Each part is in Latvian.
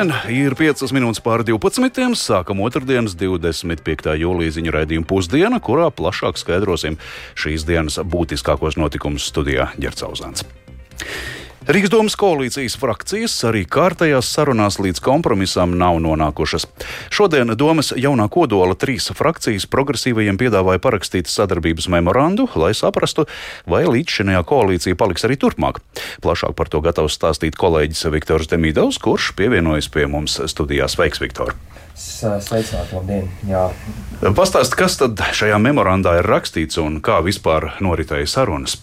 Labdien! Ir 5 minūtes pār 12. Sākam otrdienas 25. jūlijas ziņu raidījumu pusdiena, kurā plašāk skaidrosim šīs dienas būtiskākos notikumus studijā Ģercauzāns. Rīgas domas koalīcijas frakcijas arī kārtējās sarunās līdz kompromisam nav nonākušas. Šodien domas jaunā kodola trīs frakcijas progresīvajiem piedāvāja parakstīt sadarbības memorandu, lai saprastu, vai līdzšinējā koalīcija paliks arī turpmāk. Plašāk par to gatavs stāstīt kolēģis Viktors Demidovs, kurš pievienojas pie mums studijā. Sveiks, Viktor! Sveicināti, labdien! Jā. Pastāst, kas tad šajā memorandā ir rakstīts un kā vispār noritēja sarunas?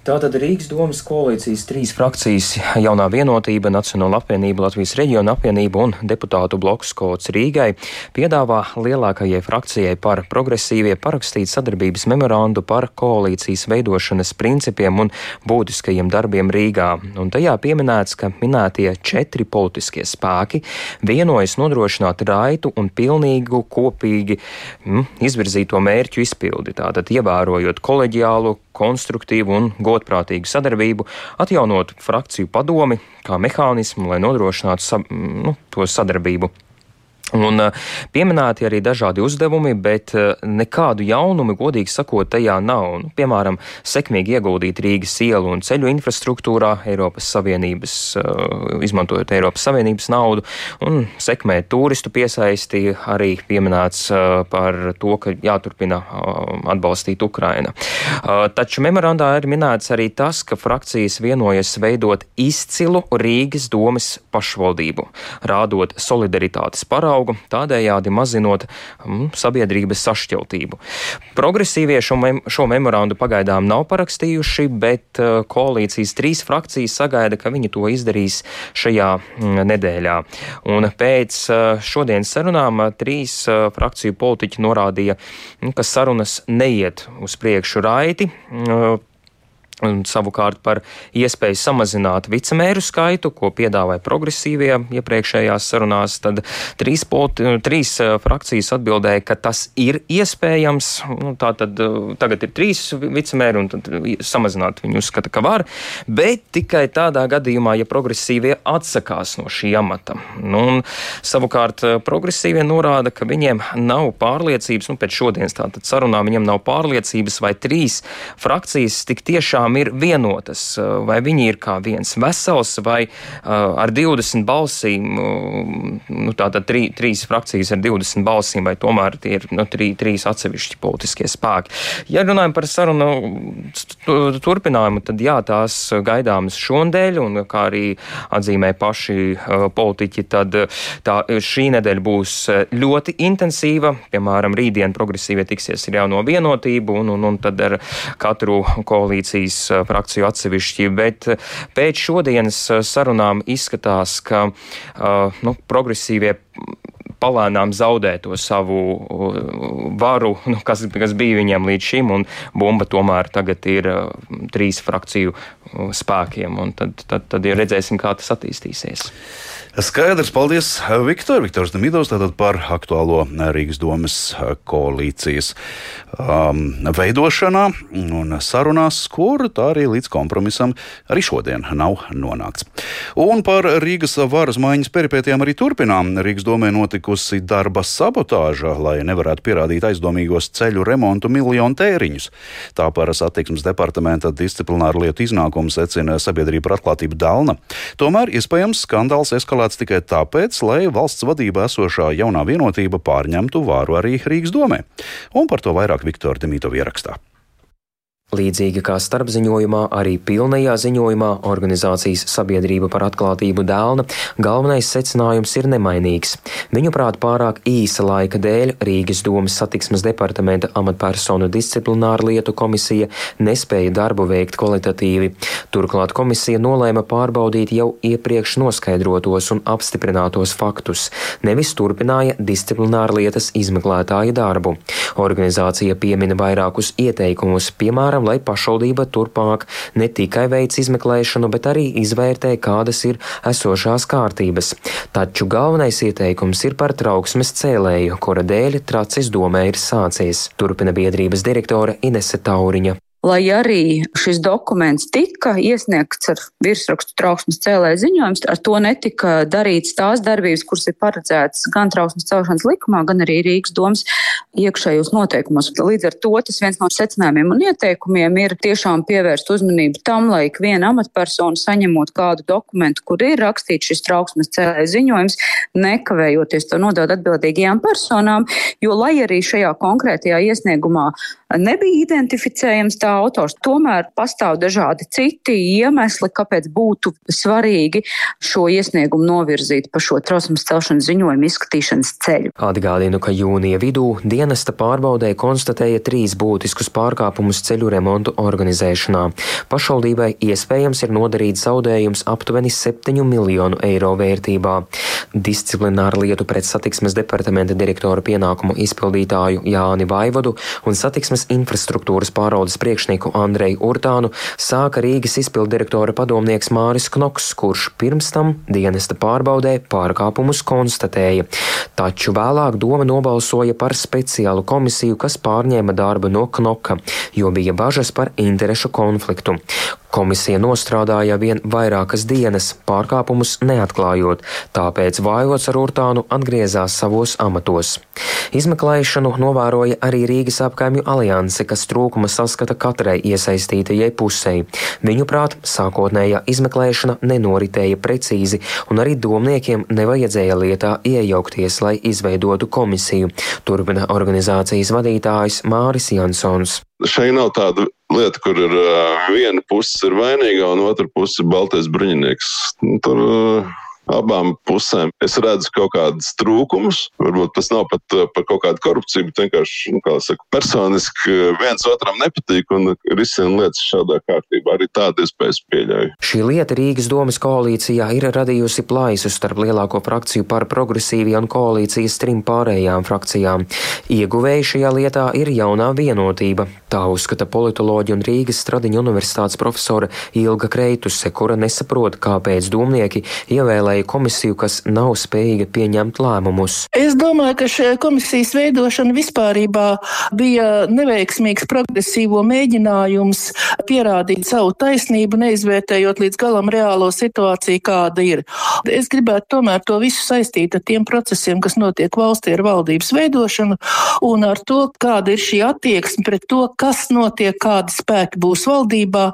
Tātad Rīgas domas koalīcijas trīs frakcijas - jaunā vienotība, Nacionāla apvienība, Latvijas reģiona apvienība un deputātu bloks kods Rīgai - piedāvā lielākajai frakcijai par progresīvie parakstīt sadarbības memorandu par koalīcijas veidošanas principiem un būtiskajiem darbiem Rīgā. Un tajā pieminēts, ka minētie četri politiskie spēki vienojas nodrošināt raitu un pilnīgu kopīgi mm, izvirzīto mērķu izpildi, tātad ievērojot koleģiālu konstruktīvu un godprātīgu sadarbību, atjaunot frakciju padomi kā mehānismu, lai nodrošinātu sa, nu, to sadarbību. Un pieminēti arī dažādi uzdevumi, bet nekādu jaunumu, godīgi sakot, tajā nav. Nu, piemēram, sekmīgi ieguldīt Rīgas ielu un ceļu infrastruktūrā, Eiropas Savienības, izmantojot Eiropas Savienības naudu, un sekmēt turistu piesaisti, arī pieminēts par to, ka jāturpina atbalstīt Ukraina. Taču memorandā ir minēts arī tas, ka frakcijas vienojas veidot izcilu Rīgas domas pašvaldību, rādot solidaritātes paraugu auga, tādējādi mazinot mm, sabiedrības sašķeltību. Progresīvie šo, mem šo memorandu pagaidām nav parakstījuši, bet uh, koalīcijas trīs frakcijas sagaida, ka viņi to izdarīs šajā mm, nedēļā. Un pēc uh, šodienas sarunām uh, trīs uh, frakciju politiķi norādīja, mm, ka sarunas neiet uz priekšu raiti. Uh, Un savukārt par iespēju samazināt vicemēru skaitu, ko piedāvāja progresīvie iepriekšējās sarunās, tad trīs, politi, trīs eh, frakcijas atbildēja, ka tas ir iespējams. Nu, tā tad eh, tagad ir trīs vicemēri, un samazināt viņi uzskata, ka var, bet tikai tādā gadījumā, ja progresīvie atsakās no šī amata. Nu, un, savukārt eh, progresīvie norāda, ka viņiem nav pārliecības, nu pēc šodienas tātad sarunā viņiem nav pārliecības, vai trīs frakcijas tik tiešām tiešām ir vienotas, vai viņi ir kā viens vesels, vai ar 20 balsīm, nu, tātad trī, trīs frakcijas ar 20 balsīm, vai tomēr tie ir nu, trī, trīs atsevišķi politiskie spēki. Ja runājam par sarunu turpinājumu, tad jā, tās gaidāmas šonadēļ, un kā arī atzīmē paši politiķi, tad tā, šī nedēļa būs ļoti intensīva. Piemēram, rītdien progresīvie tiksies ar jauno vienotību, un, un, un tad ar katru koalīcijas Uh, frakciju atsevišķi, bet uh, pēc šodienas uh, sarunām izskatās, ka nu, progresīvie palēnām zaudē to savu varu, nu, kas, kas bija viņiem līdz šim, un bumba tomēr tagad ir trīs frakciju spēkiem, un tad, tad, tad ja redzēsim, kā tas attīstīsies. Skaidrs, paldies, Viktor. Viktors Demidovs tātad par aktuālo Rīgas domas koalīcijas um, veidošanā un sarunās, kur tā arī līdz kompromisam arī šodien nav nonākts. Un par Rīgas varas maiņas peripētiem arī turpinām. Rīgas domē notikusi darba sabotāža, lai nevarētu pierādīt aizdomīgos ceļu remontu miljonu tēriņus. Tā par satiksmes departamenta disciplināru lietu iznākumu secina sabiedrība par atklātību Dalna. Tomēr iespējams skandāls eskalē ievēlēts tikai tāpēc, lai valsts vadībā esošā jaunā vienotība pārņemtu vāru arī Rīgas domē. Un par to vairāk Viktora Demītova ierakstā. Līdzīgi kā starpziņojumā, arī pilnajā ziņojumā organizācijas sabiedrība par atklātību dēlna galvenais secinājums ir nemainīgs. Viņuprāt, pārāk īsa laika dēļ Rīgas domas satiksmes departamenta amatpersonu disciplināra lietu komisija nespēja darbu veikt kvalitatīvi. Turklāt komisija nolēma pārbaudīt jau iepriekš noskaidrotos un apstiprinātos faktus, nevis turpināja disciplināra lietas izmeklētāja darbu. Organizācija piemina vairākus ieteikumus, piemēram, piemēram, lai pašvaldība turpmāk ne tikai veic izmeklēšanu, bet arī izvērtē, kādas ir esošās kārtības. Taču galvenais ieteikums ir par trauksmes cēlēju, kura dēļ tracis domē ir sācies, turpina biedrības direktore Inese Tauriņa. Lai arī šis dokuments tika iesniegts ar virsrakstu trauksmes cēlē ziņojums, ar to netika darīts tās darbības, kuras ir paredzētas gan trauksmes celšanas likumā, gan arī Rīgas domas iekšējos noteikumos. Līdz ar to tas viens no secinājumiem un ieteikumiem ir tiešām pievērst uzmanību tam, lai ik viena amatpersona saņemot kādu dokumentu, kur ir rakstīts šis trauksmes cēlē ziņojums, nekavējoties to nodot atbildīgajām personām, jo lai arī šajā konkrētajā iesniegumā nebija identificējams tā autors. Tomēr pastāv dažādi citi iemesli, kāpēc būtu svarīgi šo iesniegumu novirzīt pa šo trausmas celšanas ziņojumu izskatīšanas ceļu. Atgādinu, ka jūnija vidū dienesta pārbaudē konstatēja trīs būtiskus pārkāpumus ceļu remontu organizēšanā. Pašvaldībai iespējams ir nodarīts zaudējums aptuveni 7 miljonu eiro vērtībā. Disciplināru lietu pret satiksmes departamenta direktora pienākumu izpildītāju Jāni Vaivodu un satiksmes infrastruktūras pārvaldes priekšnieku Andreju Urtānu sāka Rīgas izpildirektora padomnieks Māris Knoks, kurš pirms tam dienesta pārbaudē pārkāpumus konstatēja. Taču vēlāk doma nobalsoja par speciālu komisiju, kas pārņēma darbu no Knoka, jo bija bažas par interešu konfliktu. Komisija nostrādāja vien vairākas dienas, pārkāpumus neatklājot, tāpēc Vaivots ar Urtānu atgriezās savos amatos. Izmeklēšanu novēroja arī Rīgas apkaimju alianse, kas trūkuma saskata katrai iesaistītajai pusei. Viņuprāt, sākotnējā izmeklēšana nenoritēja precīzi, un arī domniekiem nevajadzēja lietā iejaukties, lai izveidotu komisiju, turpina organizācijas vadītājs Māris Jansons. Šeit nav tāda lieta, kur ir uh, viena puse ir vainīga un otra puse ir baltais bruņinieks. Tur uh, abām pusēm. Es redzu kaut kādus trūkumus. Varbūt tas nav pat uh, par kaut kādu korupciju, bet vienkārši, nu, kā saka, personiski uh, viens otram nepatīk un risina lietas šādā kārtībā. Arī tādu iespējas pieļauju. Šī lieta Rīgas domas koalīcijā ir radījusi plaisu starp lielāko frakciju par progresīvajām koalīcijas trim pārējām frakcijām. Ieguvēji šajā lietā ir jaunā vienotība. Tā uzskata politoloģija un Rīgas Stradiņa universitātes profesora Ilga Kreituse, kura nesaprot, kāpēc domnieki ievēlēja izveidoja komisiju, kas nav spējīga pieņemt lēmumus. Es domāju, ka šī komisijas veidošana vispārībā bija neveiksmīgs progresīvo mēģinājums pierādīt savu taisnību, neizvērtējot līdz galam reālo situāciju, kāda ir. Es gribētu tomēr to visu saistīt ar tiem procesiem, kas notiek valstī ar valdības veidošanu un ar to, kāda ir šī attieksme pret to, kas notiek, kādi spēki būs valdībā,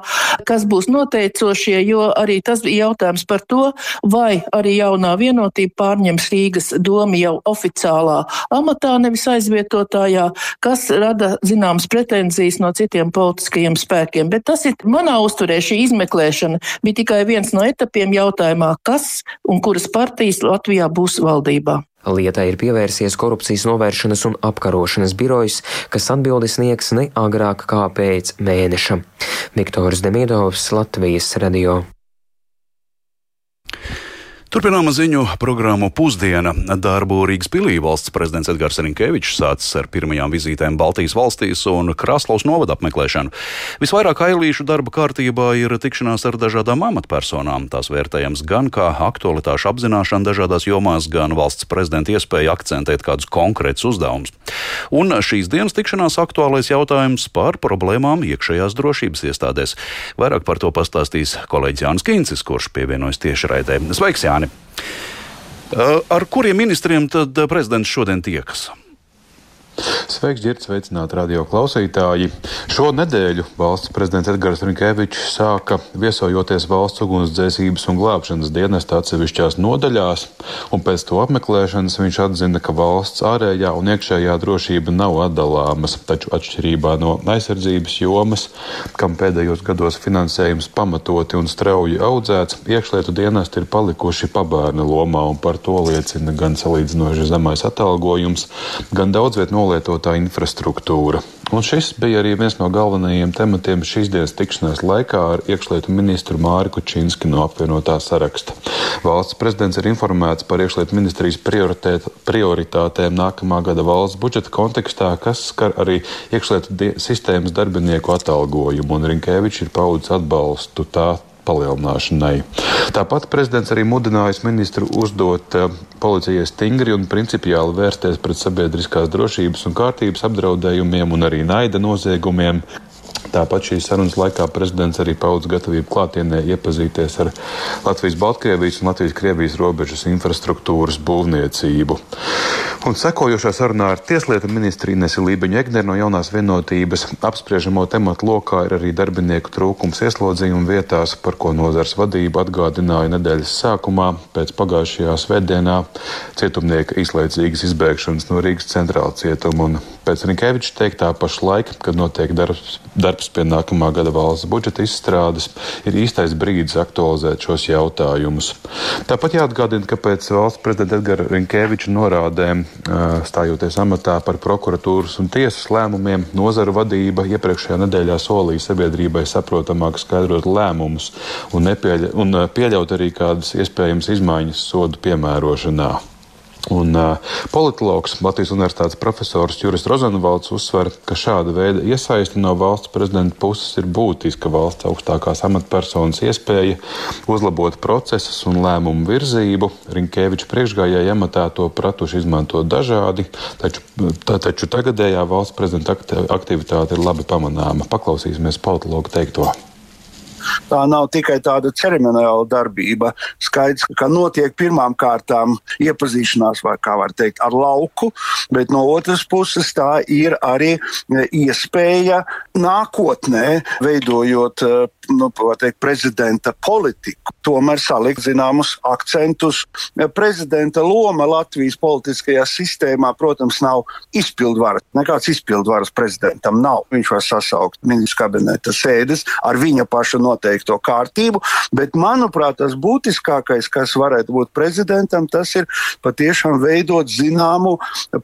kas būs noteicošie, jo arī tas bija jautājums par to, vai arī jaunā vienotība pārņems Rīgas domu jau oficiālā amatā, nevis aizvietotājā, kas rada zināmas pretenzijas no citiem politiskajiem spēkiem. Bet tas ir manā uzturē šī izmeklēšana bija tikai viens no etapiem jautājumā, kas un kuras partijas Latvijā būs valdībā. Lietai ir pievērsies korupcijas novēršanas un apkarošanas birojs, kas atbildi sniegs ne agrāk kā pēc mēneša. Viktors Demidovs, Latvijas radio. Turpinām ziņu programmu Pusdiena. Darbu Rīgas pilī valsts prezidents Edgars Rinkevičs sācis ar pirmajām vizītēm Baltijas valstīs un Kraslovas novada apmeklēšanu. Visvairāk ailīšu darba kārtībā ir tikšanās ar dažādām amatpersonām. Tās vērtējams gan kā aktualitāšu apzināšana dažādās jomās, gan valsts prezidenta iespēja akcentēt kādus konkrētus uzdevumus. Un šīs dienas tikšanās aktuālais jautājums par problēmām iekšējās drošības iestādēs. Vairāk par to pastāstīs kolēģis Jānis Kīncis, kurš pievienojas tiešraidē. Sveiks! Jāni. Ar kuriem ministriem tad prezidents šodien tiekas? Sveiks, Girts, sveicināti radio klausītāji. Šo nedēļu valsts prezidents Edgars Rinkevičs sāka viesojoties valsts ugunsdzēsības un glābšanas dienesta atsevišķās nodaļās, un pēc to apmeklēšanas viņš atzina, ka valsts ārējā un iekšējā drošība nav atdalāmas, taču atšķirībā no aizsardzības jomas, kam pēdējos gados finansējums pamatoti un strauji audzēts, iekšlietu dienesti ir palikuši pabērna lomā, un par to liecina gan salīdzinoši zemais atalgojums, gan daudzviet nolaišanās nolietotā infrastruktūra. Un šis bija arī viens no galvenajiem tematiem šīs dienas tikšanās laikā ar iekšlietu ministru Māri Kučinski no apvienotā saraksta. Valsts prezidents ir informēts par iekšlietu ministrijas prioritātēm nākamā gada valsts budžeta kontekstā, kas skar arī iekšlietu sistēmas darbinieku atalgojumu, un Rinkēvičs ir paudis atbalstu tā palielināšanai. Tāpat prezidents arī mudinājis ministru uzdot eh, policijai stingri un principiāli vērsties pret sabiedriskās drošības un kārtības apdraudējumiem un arī naida noziegumiem, Tāpat šīs sarunas laikā prezidents arī paudz gatavību klātienē iepazīties ar Latvijas-Baltkrievijas un Latvijas-Krievijas robežas infrastruktūras būvniecību. Un sekojošā sarunā ar Tieslietu ministru Inesu Lībeņu Egneru no jaunās vienotības apspriežamo tematu lokā ir arī darbinieku trūkums ieslodzījuma vietās, par ko nozars vadība atgādināja nedēļas sākumā pēc pagājušajā svētdienā cietumnieka izlaicīgas izbēgšanas no Rīgas centrāla cietuma. Un pēc Rinkēviča teiktā pašlaik, kad notiek darbs, darbs darbs pie nākamā gada valsts budžeta izstrādes, ir īstais brīdis aktualizēt šos jautājumus. Tāpat jāatgādina, ka pēc valsts prezidenta Edgara Rinkeviča norādēm, stājoties amatā par prokuratūras un tiesas lēmumiem, nozaru vadība iepriekšējā nedēļā solīja sabiedrībai saprotamāk skaidrot lēmumus un, nepieļa, un pieļaut arī kādas iespējamas izmaiņas sodu piemērošanā. Un uh, politologs, Latvijas Universitātes profesors Juris Rozenvalds uzsver, ka šāda veida iesaisti no valsts prezidenta puses ir būtiska valsts augstākās amatpersonas iespēja uzlabot procesus un lēmumu virzību. Rinkēviča priekšgājēji amatā to pratuši izmantot dažādi, taču, tā, taču tagadējā valsts prezidenta aktivitāte ir labi pamanāma. Paklausīsimies politologu teikto. Tā nav tikai tāda ceremoniāla darbība. Skaidrs, ka notiek pirmām kārtām iepazīšanās, vai kā var teikt, ar lauku, bet no otras puses tā ir arī iespēja nākotnē, veidojot nu, teikt, prezidenta politiku, tomēr salikt zināmus akcentus. Prezidenta loma Latvijas politiskajā sistēmā, protams, nav izpildvaras. Nekāds izpildvaras prezidentam nav. Viņš var sasaukt ministru kabineta sēdes ar viņa paša noteikto kārtību, bet, manuprāt, tas būtiskākais, kas varētu būt prezidentam, tas ir patiešām veidot zināmu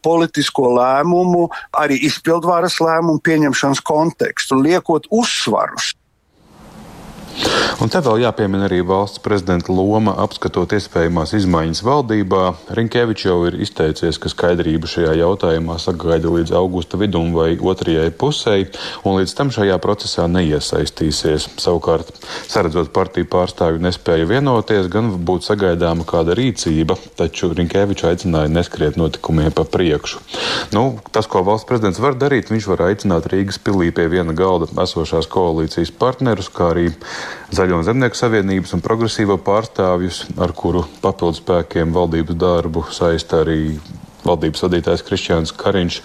politisko lēmumu, arī izpildvaras lēmumu pieņemšanas kontekstu, liekot uzsvarus Un te vēl jāpiemina arī valsts prezidenta loma apskatot iespējamās izmaiņas valdībā. Rinkevičs jau ir izteicies, ka skaidrību šajā jautājumā sagaida līdz augusta vidum vai otrajai pusē, un līdz tam šajā procesā neiesaistīsies. Savukārt, saredzot partiju pārstāvju nespēju vienoties, gan būtu sagaidāma kāda rīcība, taču Rinkevičs aicināja neskriet notikumiem pa priekšu. Nu, tas, ko valsts prezidents var darīt, viņš var aicināt Rīgas pilī pie viena galda esošās koalīcijas partnerus, kā arī Zaļo un Zemnieku savienības un progresīvo pārstāvjus, ar kuru papildus spēkiem valdības darbu saista arī valdības vadītājs Kristians Kariņš.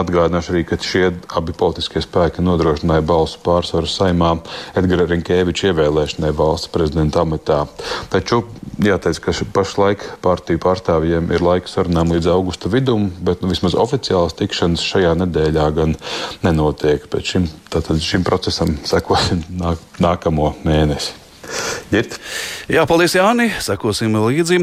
Atgādināšu arī, ka šie abi politiskie spēki nodrošināja balsu pārsvaru saimā Edgara Rinkēviča ievēlēšanai valsts prezidenta amatā. Taču jāteic, ka pašlaik partiju pārstāvjiem ir laiks sarunām līdz augusta vidum, bet nu, vismaz oficiālas tikšanas šajā nedēļā gan nenotiek. Pēc šim, šim procesam sekosim nāk, nākamo mēnesi. Ģirt. Jā, paldies, Jāni. Sekosim līdzi.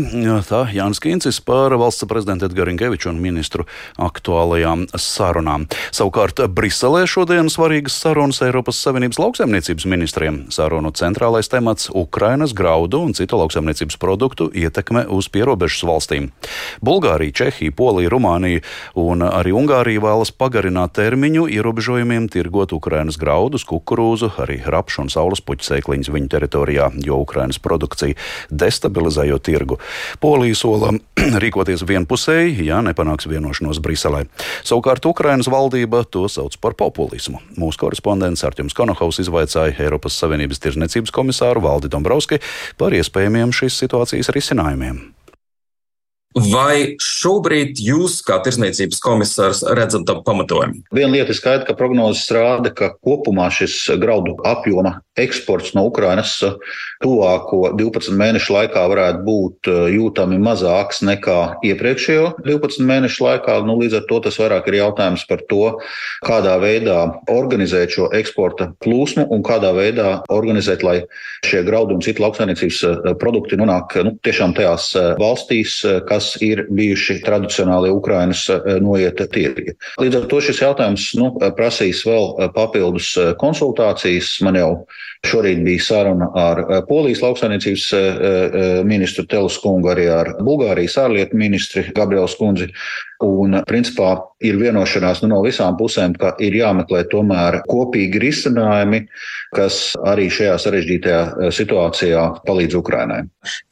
Tā Jānis Kīncis par valsts prezidentu Edgars Rinkeviču un ministru aktuālajām sarunām. Savukārt Briselē šodien svarīgas sarunas Eiropas Savienības lauksaimniecības ministriem. Sarunu centrālais temats - Ukrainas graudu un citu lauksaimniecības produktu ietekme uz pierobežas valstīm. Bulgārija, Čehija, Polija, Rumānija un arī Ungārija vēlas pagarināt termiņu ierobežojumiem tirgot Ukrainas graudus, kukurūzu, arī rapšu un saules puķu sēkliņus viņu teritorijā. Krievijā, jo Ukrainas produkcija destabilizējot tirgu. Polija sola rīkoties vienpusēji, ja nepanāks vienošanos Briselē. Savukārt Ukrainas valdība to sauc par populismu. Mūsu korespondents Artjums Konohaus izvaicāja Eiropas Savienības tirzniecības komisāru Valdi Dombrovski par iespējamiem šīs situācijas risinājumiem. Vai šobrīd jūs, kā tirsniecības komisārs, redzat tam pamatojumu? Viena lieta ir skaidra, ka prognozes rāda, ka kopumā šis graudu apjoma eksports no Ukrainas tuvāko 12 mēnešu laikā varētu būt eh, jūtami mazāks nekā iepriekšējo 12 mēnešu laikā. Nu, līdz ar to tas vairāk ir jautājums par to, kādā veidā organizēt šo eksporta plūsmu un kādā veidā organizēt, lai šie graudi un citu lauksainiecības eh, produkti nonāk nu, tiešām tajās eh, valstīs, kas ir bijuši tradicionāli Ukrainas noieta tirgi. Līdz ar to šis jautājums nu, prasīs vēl papildus konsultācijas. Man jau Šorīt bija saruna ar eh, Polijas lauksainiecības eh, eh, ministru Teleskungu, arī ar Bulgārijas ārlietu ministri Gabrielu Skundzi. Un, principā, ir vienošanās nu, no visām pusēm, ka ir jāmeklē tomēr kopīgi risinājumi, kas arī šajā sarežģītajā situācijā palīdz Ukrainai.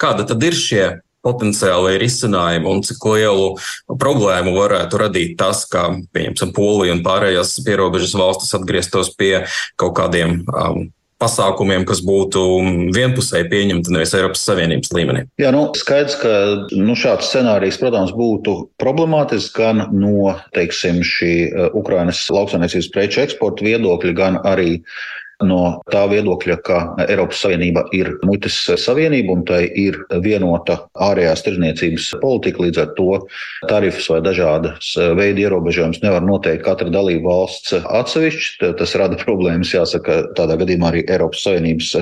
Kāda tad ir šie potenciāli risinājumi un cik lielu problēmu varētu radīt tas, ka, pieņemsim, Polija un pārējās pierobežas valstis atgrieztos pie kaut kādiem um, pasākumiem, kas būtu vienpusēji pieņemti nevis Eiropas Savienības līmenī. Jā, nu, skaidrs, ka nu, šāds scenārijs, protams, būtu problemātisks gan no teiksim, šī uh, Ukrainas lauksaimniecības preču eksporta viedokļa, gan arī no tā viedokļa, ka Eiropas Savienība ir muitas savienība un tai ir vienota ārējās tirdzniecības politika. Līdz ar to tarifus vai dažādas veidu ierobežojumus nevar noteikt katra dalība valsts atsevišķi. Tas rada problēmas, jāsaka, tādā gadījumā arī Eiropas Savienības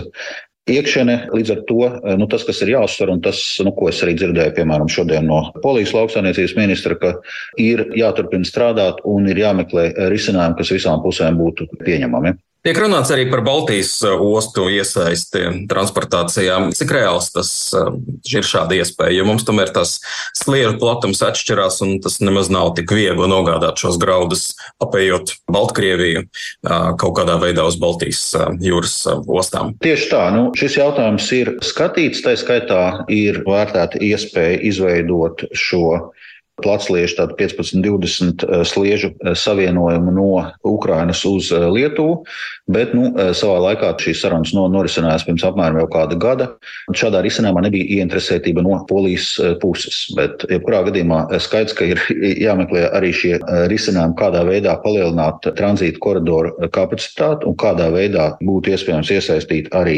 iekšēnē. Līdz ar to nu, tas, kas ir jāuzsver, un tas, nu, ko es arī dzirdēju, piemēram, šodien no Polijas lauksaimniecības ministra, ka ir jāturpina strādāt un ir jāmeklē risinājumi, kas visām pusēm būtu pieņemami. Tiek runāts arī par Baltijas uh, ostu iesaisti transportācijā. Cik reāls tas uh, ir šāda iespēja? Jo mums tomēr tas sliežu platums atšķirās, un tas nemaz nav tik viegli nogādāt šos graudus, apējot Baltkrieviju uh, kaut kādā veidā uz Baltijas jūras ostām. Tieši tā, nu, šis jautājums ir skatīts, tā skaitā ir vērtēta iespēja izveidot šo platsliežu, tādu 15-20 eh, sliežu eh, savienojumu no Ukrainas uz eh, Lietuvu, bet nu, savā laikā šīs sarunas no, norisinājās pirms apmēram jau kāda gada. Šādā risinājumā nebija ieinteresētība no polijas puses, bet jebkurā gadījumā skaidrs, ka ir jāmeklē arī šie risinājumi, kādā veidā palielināt tranzītu koridoru kapacitāti un kādā veidā būtu iespējams iesaistīt arī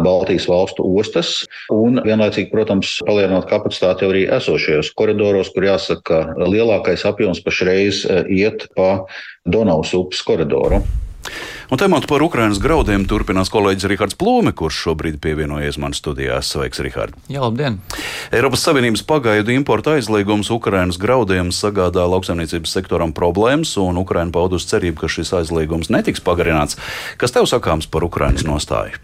Baltijas valstu ostas un vienlaicīgi, protams, palielināt kapacitāti jau arī esošajos koridoros, kur jāsaka, jāsaka, lielākais apjoms pašreiz iet pa Donavas upes koridoru. Un tematu par Ukraiņas graudiem turpinās kolēģis Rihards Plūme, kurš šobrīd pievienojies man studijās. Sveiks, Rihard! Jā, labdien! Eiropas Savienības pagaidu importa aizliegums Ukraiņas graudiem sagādā lauksaimniecības sektoram problēmas, un Ukraiņa paudus cerību, ka šis aizliegums netiks pagarināts. Kas tev sakāms par Ukraiņas nostāju?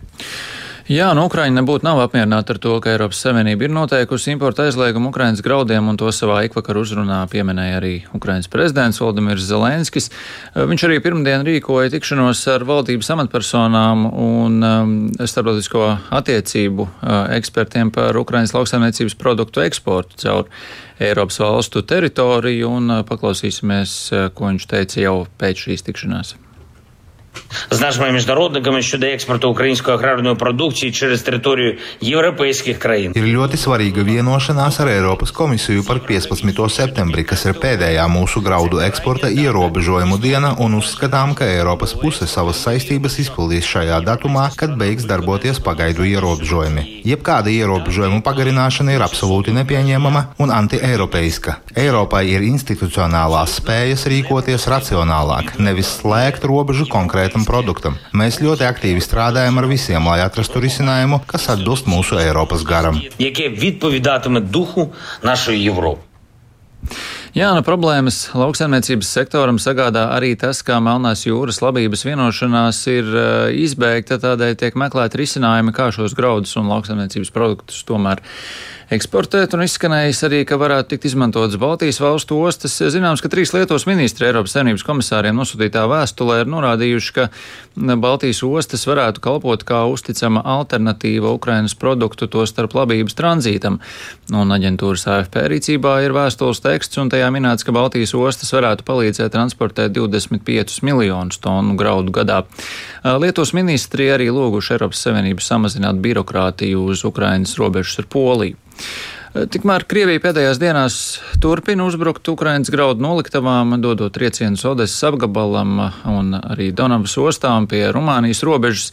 Jā, nu, Ukraiņa nebūtu nav apmierināta ar to, ka Eiropas Savienība ir noteikusi importa aizliegumu Ukraiņas graudiem, un to savā ikvakar uzrunā pieminēja arī Ukraiņas prezidents Valdemirs Zelenskis. Viņš arī pirmdien rīkoja tikšanos ar valdības amatpersonām un um, starptautisko attiecību uh, ekspertiem par Ukraiņas lauksaimniecības produktu eksportu caur Eiropas valstu teritoriju, un uh, paklausīsimies, uh, ko viņš teica jau pēc šīs tikšanās. з нашими міжнародниками щодо експорту української аграрної продукції через територію європейських країн. Ir ļoti svarīga vienošanās ar Eiropas komisiju par 15. septembri, kas ir pēdējā mūsu graudu eksporta ierobežojumu diena, un uzskatām, ka Eiropas puse savas saistības izpildīs šajā datumā, kad beigs darboties pagaidu ierobežojumi. Jebkāda ierobežojumu pagarināšana ir absolūti nepieņemama un antieiropeiska. Eiropai ir institucionālās spējas rīkoties racionālāk, nevis slēgt robežu konkrēti konkrētam produktam. Mēs ļoti aktīvi strādājam ar visiem, lai atrastu risinājumu, kas atbilst mūsu Eiropas garam. Jā, nu problēmas lauksaimniecības sektoram sagādā arī tas, ka Melnās jūras labības vienošanās ir uh, izbeigta, tādēļ tiek meklēti risinājumi, kā šos graudus un lauksaimniecības produktus tomēr eksportēt, un izskanējis arī, ka varētu tikt izmantotas Baltijas valstu ostas. Zināms, ka trīs Lietuvas ministri Eiropas Savienības komisāriem nosūtītā vēstulē ir norādījuši, ka Baltijas ostas varētu kalpot kā uzticama alternatīva Ukrainas produktu, to starp labības tranzītam. Un aģentūras AFP rīcībā ir vēstules teksts, un tajā minēts, ka Baltijas ostas varētu palīdzēt transportēt 25 miljonus tonu graudu gadā. Lietuvas ministri arī lūguši Eiropas Savienību samazināt birokrātiju uz Ukrainas robežas ar Poliju. Tikmēr Krievija pēdējās dienās turpina uzbrukt Ukraiņas graudu noliktavām, dodot triecienus Odesas apgabalam un arī Donavas ostām pie Rumānijas robežas.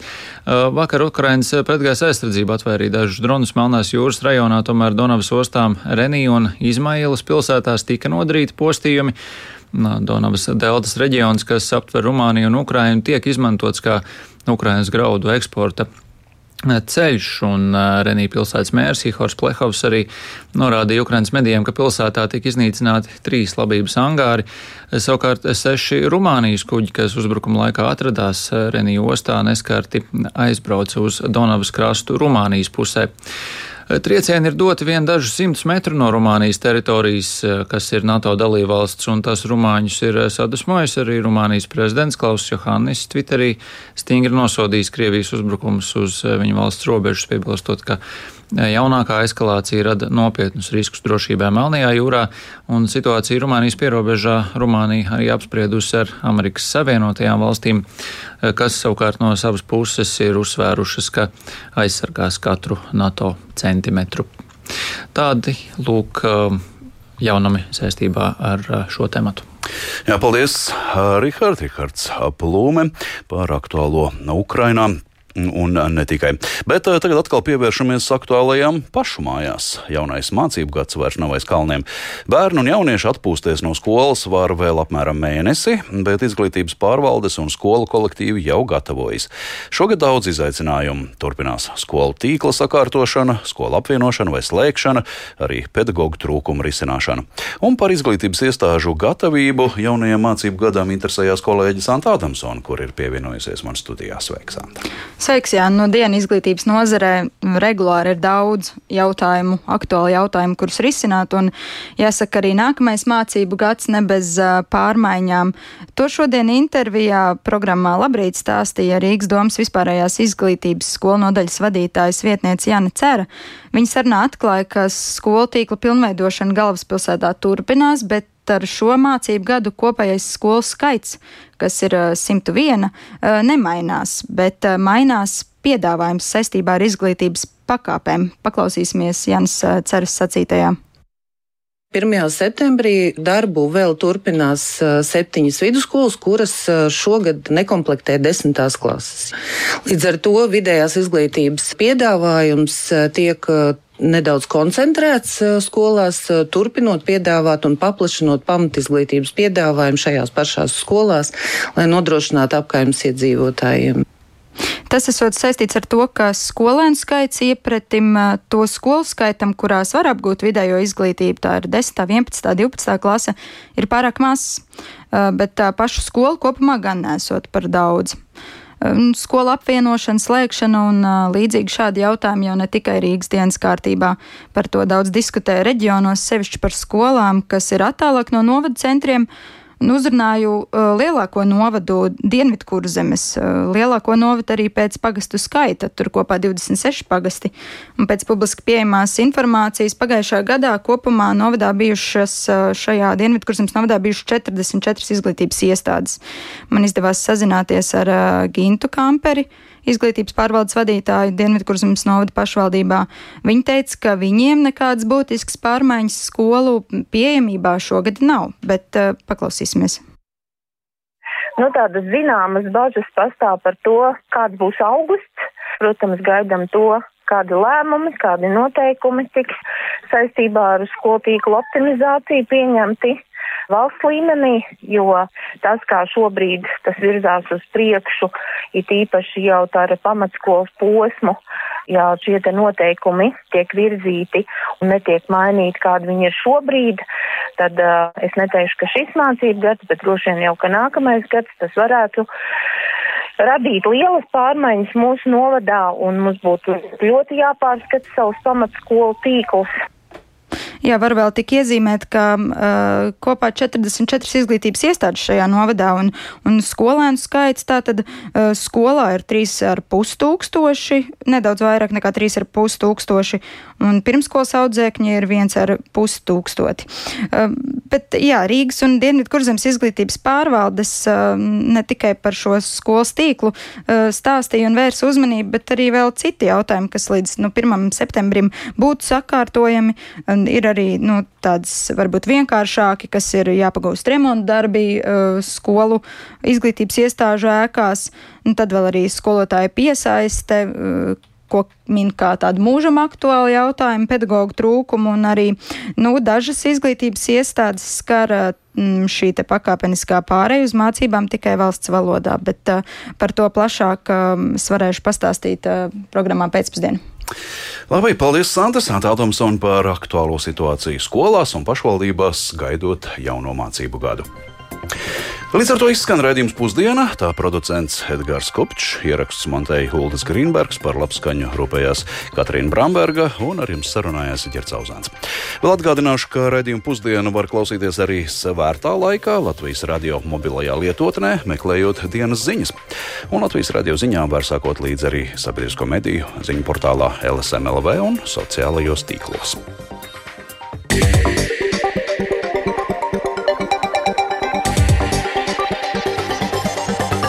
Vakar Ukraiņas pretgājas aizsardzība atvairīja dažus dronus Melnās jūras rajonā, tomēr Donavas ostām Renī un Izmailas pilsētās tika nodarīti postījumi. Donavas deltas reģions, kas aptver Rumāniju un Ukrainu, tiek izmantots kā Ukrainas graudu eksporta ceļš, un Renī pilsētas mērs Ihors Plehovs arī norādīja Ukrainas medijiem, ka pilsētā tika iznīcināti trīs labības angāri, savukārt seši Rumānijas kuģi, kas uzbrukuma laikā atradās Renī ostā, neskarti aizbrauca uz Donavas krastu Rumānijas pusē. Triecieni ir doti vien dažus simtus metru no Rumānijas teritorijas, kas ir NATO dalībvalsts, un tas Rumāņus ir sadusmojis. Arī Rumānijas prezidents Klaus Johannis Twitterī stingri nosodījis Krievijas uzbrukumus uz viņu valsts robežas, piebilstot, ka Jaunākā eskalācija rada nopietnus riskus drošībai Melnajā jūrā, un situācija Rumānijas pierobežā Rumānija arī apspriedusi ar Amerikas Savienotajām valstīm, kas savukārt no savas puses ir uzsvērušas, ka aizsargās katru NATO centimetru. Tādi lūk jaunumi saistībā ar šo tematu. Jā, paldies, Rihards, Rihards Plūme par aktuālo Ukrainā. Un ne tikai. Bet uh, tagad atkal pievēršamies aktuālajām pašu mājās. Jaunais mācību gads vairs nav aiz kalniem. Bērni un jaunieši atpūsties no skolas var vēl apmēram mēnesi, bet izglītības pārvaldes un skolu kolektīvi jau gatavojas. Šogad daudz izaicinājumu. Turpinās skolu tīkla sakārtošana, skolu apvienošana vai slēgšana, arī pedagoģu trūkuma risināšana. Un par izglītības iestāžu gatavību jaunajam mācību gadam interesējās kolēģis Anta Adamsona, kur ir pievienojusies man studijā. Sveiks, Anta! Sveiks, Jā, no dienas izglītības nozarē regulāri ir daudz jautājumu, aktuāli jautājumi, kurus risināt, un jāsaka arī nākamais mācību gads ne bez pārmaiņām. To šodien intervijā programmā Labrīt stāstīja Rīgas domas vispārējās izglītības skolu nodaļas vadītājs vietniece Jana Cera. Viņa sarunā atklāja, ka skolu tīkla pilnveidošana galvaspilsētā turpinās, bet ar šo mācību gadu kopējais skolu skaits, kas ir 101, nemainās, bet mainās piedāvājums saistībā ar izglītības pakāpēm. Paklausīsimies Jānis Ceres sacītajā. 1. septembrī darbu vēl turpinās septiņas vidusskolas, kuras šogad nekomplektē desmitās klases. Līdz ar to vidējās izglītības piedāvājums tiek nedaudz koncentrēts skolās, turpinot piedāvāt un paplašinot pamatizglītības piedāvājumu šajās pašās skolās, lai nodrošinātu apkaimes iedzīvotājiem. Tas esot saistīts ar to, ka skolēnu skaits iepretim to skolu skaitam, kurās var apgūt vidējo izglītību, tā ir 10, 11, 12 klase, ir pārāk mazs, bet pašu skolu kopumā gan nesot par daudz skolu apvienošana, slēgšana un līdzīgi šādi jautājumi jau ne tikai Rīgas dienas kārtībā. Par to daudz diskutē reģionos, sevišķi par skolām, kas ir attālāk no novada centriem. Nu, uzrunāju uh, lielāko novadu Dienvidkurzemes, uh, lielāko novadu arī pēc pagastu skaita, tur kopā 26 pagasti. Un pēc publiski pieejamās informācijas pagājušā gadā kopumā novadā bijušas uh, šajā Dienvidkurzemes novadā bijušas 44 izglītības iestādes. Man izdevās sazināties ar uh, Gintu Kamperi. Uh, izglītības pārvaldes vadītāju Dienvidkurzemes novada pašvaldībā. Viņi teica, ka viņiem nekādas būtiskas pārmaiņas skolu pieejamībā šogad nav, bet uh, paklausīsimies. Nu, tādas zināmas bažas pastāv par to, kāds būs augusts. Protams, gaidām to, kādi lēmumi, kādi noteikumi tiks saistībā ar skolu tīklu optimizāciju pieņemti valsts līmenī, jo tas, kā šobrīd tas virzās uz priekšu, it īpaši jau tā ar pamatskolas posmu, ja šie te noteikumi tiek virzīti un netiek mainīti, kādi viņi ir šobrīd, tad uh, es neteikšu, ka šis mācību gads, bet droši vien jau, ka nākamais gads tas varētu radīt lielas pārmaiņas mūsu novadā, un mums būtu ļoti jāpārskata savus pamatskolu tīklus. Jā, var vēl tik iezīmēt, ka uh, kopā 44 izglītības iestādes šajā novadā un, un skolēnu skaits tātad uh, skolā ir 3,5 tūkstoši, nedaudz vairāk nekā 3,5 tūkstoši, un pirmskolas audzēkņi ir 1,5 tūkstoti. Uh, bet jā, Rīgas un Dienvidkurzemes izglītības pārvaldes uh, ne tikai par šo skolas tīklu uh, stāstīja un vērsa uzmanību, bet arī vēl citi jautājumi, kas līdz nu, 1. septembrim būtu sakārtojami. Ir arī nu, tādas varbūt vienkāršāki, kas ir jāpagūst remonta darbi uh, skolu izglītības iestāžu ēkās, un tad vēl arī skolotāja piesaiste uh, ko min kā tādu mūžam aktuālu jautājumu, pedagoģu trūkumu, un arī nu, dažas izglītības iestādes skar mm, šī pakāpeniskā pārēja uz mācībām tikai valsts valodā, bet uh, par to plašāk es varēšu pastāstīt programmā pēcpusdienā. Labi, paldies Sandra Santātomsona par aktuālo situāciju skolās un pašvaldībās gaidot jauno mācību gadu. Līdz ar to izskan redzējums pusdiena. Tā producents Edgars Kopčs, ieraksts montēja Huldis Grīnbergs, par labskaņu rūpējās Katrīna Bramberga un ar jums sarunājās Ģerts Auzāns. Vēl atgādināšu, ka redzējumu pusdienu var klausīties arī svērtā laikā Latvijas radio mobilajā lietotnē, meklējot dienas ziņas. Un Latvijas radio ziņām var sakot līdzi arī sabiedrisko mediju ziņu portālā LSMLV un sociālajos tīklos. Yeah.